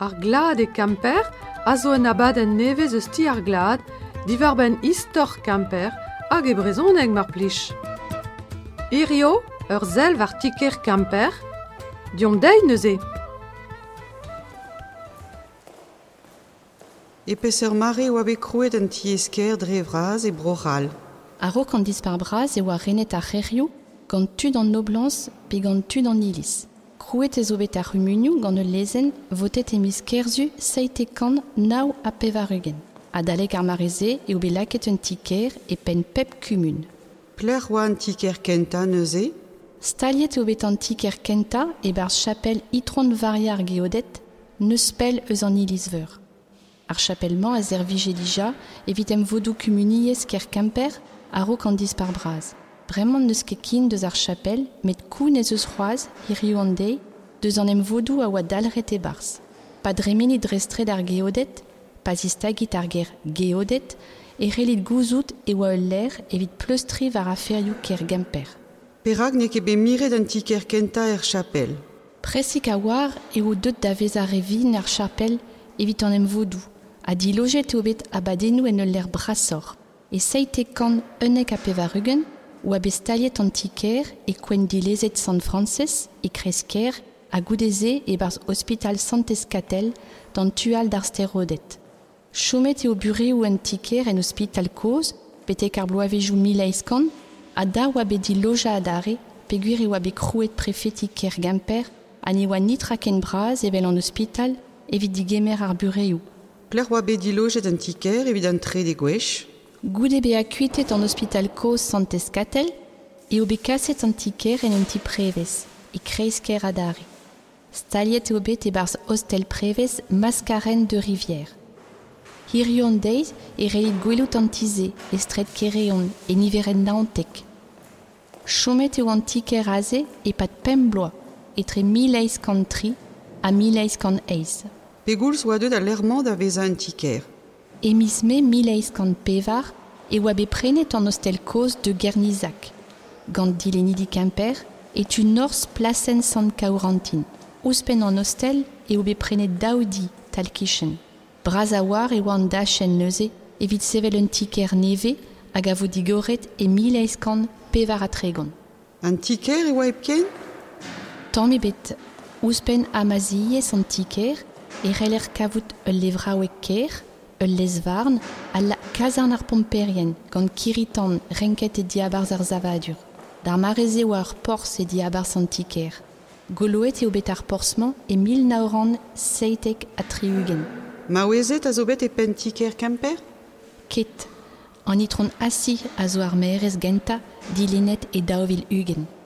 Ar glad e kamper a zo en abad en nevez eus ti ar glad, divar ben istor kamper hag e brezhoneg mar plij. Irio, ur zel var tiker kamper, diom dei neuze. E peseurt mare oa bet krouet an ti esker dre vraz e broral. A ro dispar braz e oa renet ar c'herioù gant tud an noblans pe gant tud an ilis. Krouet e zo bet ar humunioù gant e lezen votet e mis kerzu seite kan nao a pevarugen. A daleg ar mareze e obe laket un tiker e pen pep kumun. Pler oa an tiker kenta neuze, Staliet e obet an tiker kenta e bar chapel itron variar geodet neus pel eus an ilis veur. Ar chapelman a zer vije dija evit em vodou kumuniez ker kamper a ro kan dispar braz. Bremañ neus ket kin deus ar chapel met koun ez eus c'hoaz hirio an dei deus an em vodou a oa dalret e bars. Pa ar geodet, pas istagit ar ger geodet, e relit gouzout e oa ul ler evit pleustri var aferioù ker gemper. perak ne ket bet miret an kenta er chapel. Presik a war e o deut da vez ar revin ar chapel evit an em vodou. A di lojet e obet abadenou en ul ler brasor. E seite kan unnek a pevarugen, ou a bestaliet an tiker e kwen dilezet San Frances e kresker a goudeze e barz hospital Santescatel dan tual d'ar sterodet. Chomet e o bure ou en tiker en hospital koz, petek ar bloavejou mileiskan, a da di loja a dare, peguir e oa bet krouet prefetik gamper, an oa nitra ken braz evel hospital evit di gemer ar bureoù. Pler oa bet dilojet an tiker evit an tre de Goude be a kuitet an hospital koz Santescatel e obe kaset an tiker en un ti prevez, e kreisker a dare. Staliet e obet e barz hostel prevez maskaren de rivière. Hirion deiz e relit gwelout an tize e stret kereon e niveren naontek. Chomet eo an tiker aze e pat pem bloa e tre mileiz kan tri a mileiz kan eiz. pegoulz oa deut a lermand a tiker. e mis me mileiz kant pevar e oa be prenet an hostel koz de Gernizak. Gant dilenidi Kemper et tu nors plasen sant kaourantin. Ouspen an hostel e oa be prenet daoudi tal kichen. Braz a war e oa an dachen neuze evit sevel un tiker neve hag a vo digoret e mileiz kant pevar a tregon. An tiker e oa epken Tamm ebet ouspen amaziez an tiker e reler kavout ul ker, ul lezvarn, a la kazan ar pomperien gant kiritan renket e diabarz ar zavadur. Dar mareze oa ar pors e diabarz an tiker. Goloet e ar e mil naoran seitek a triugen. Ma oezet a zo bet e pen tiker kemper? Ket, an itron asi a zo ar meerez genta dilenet e daovil ugen.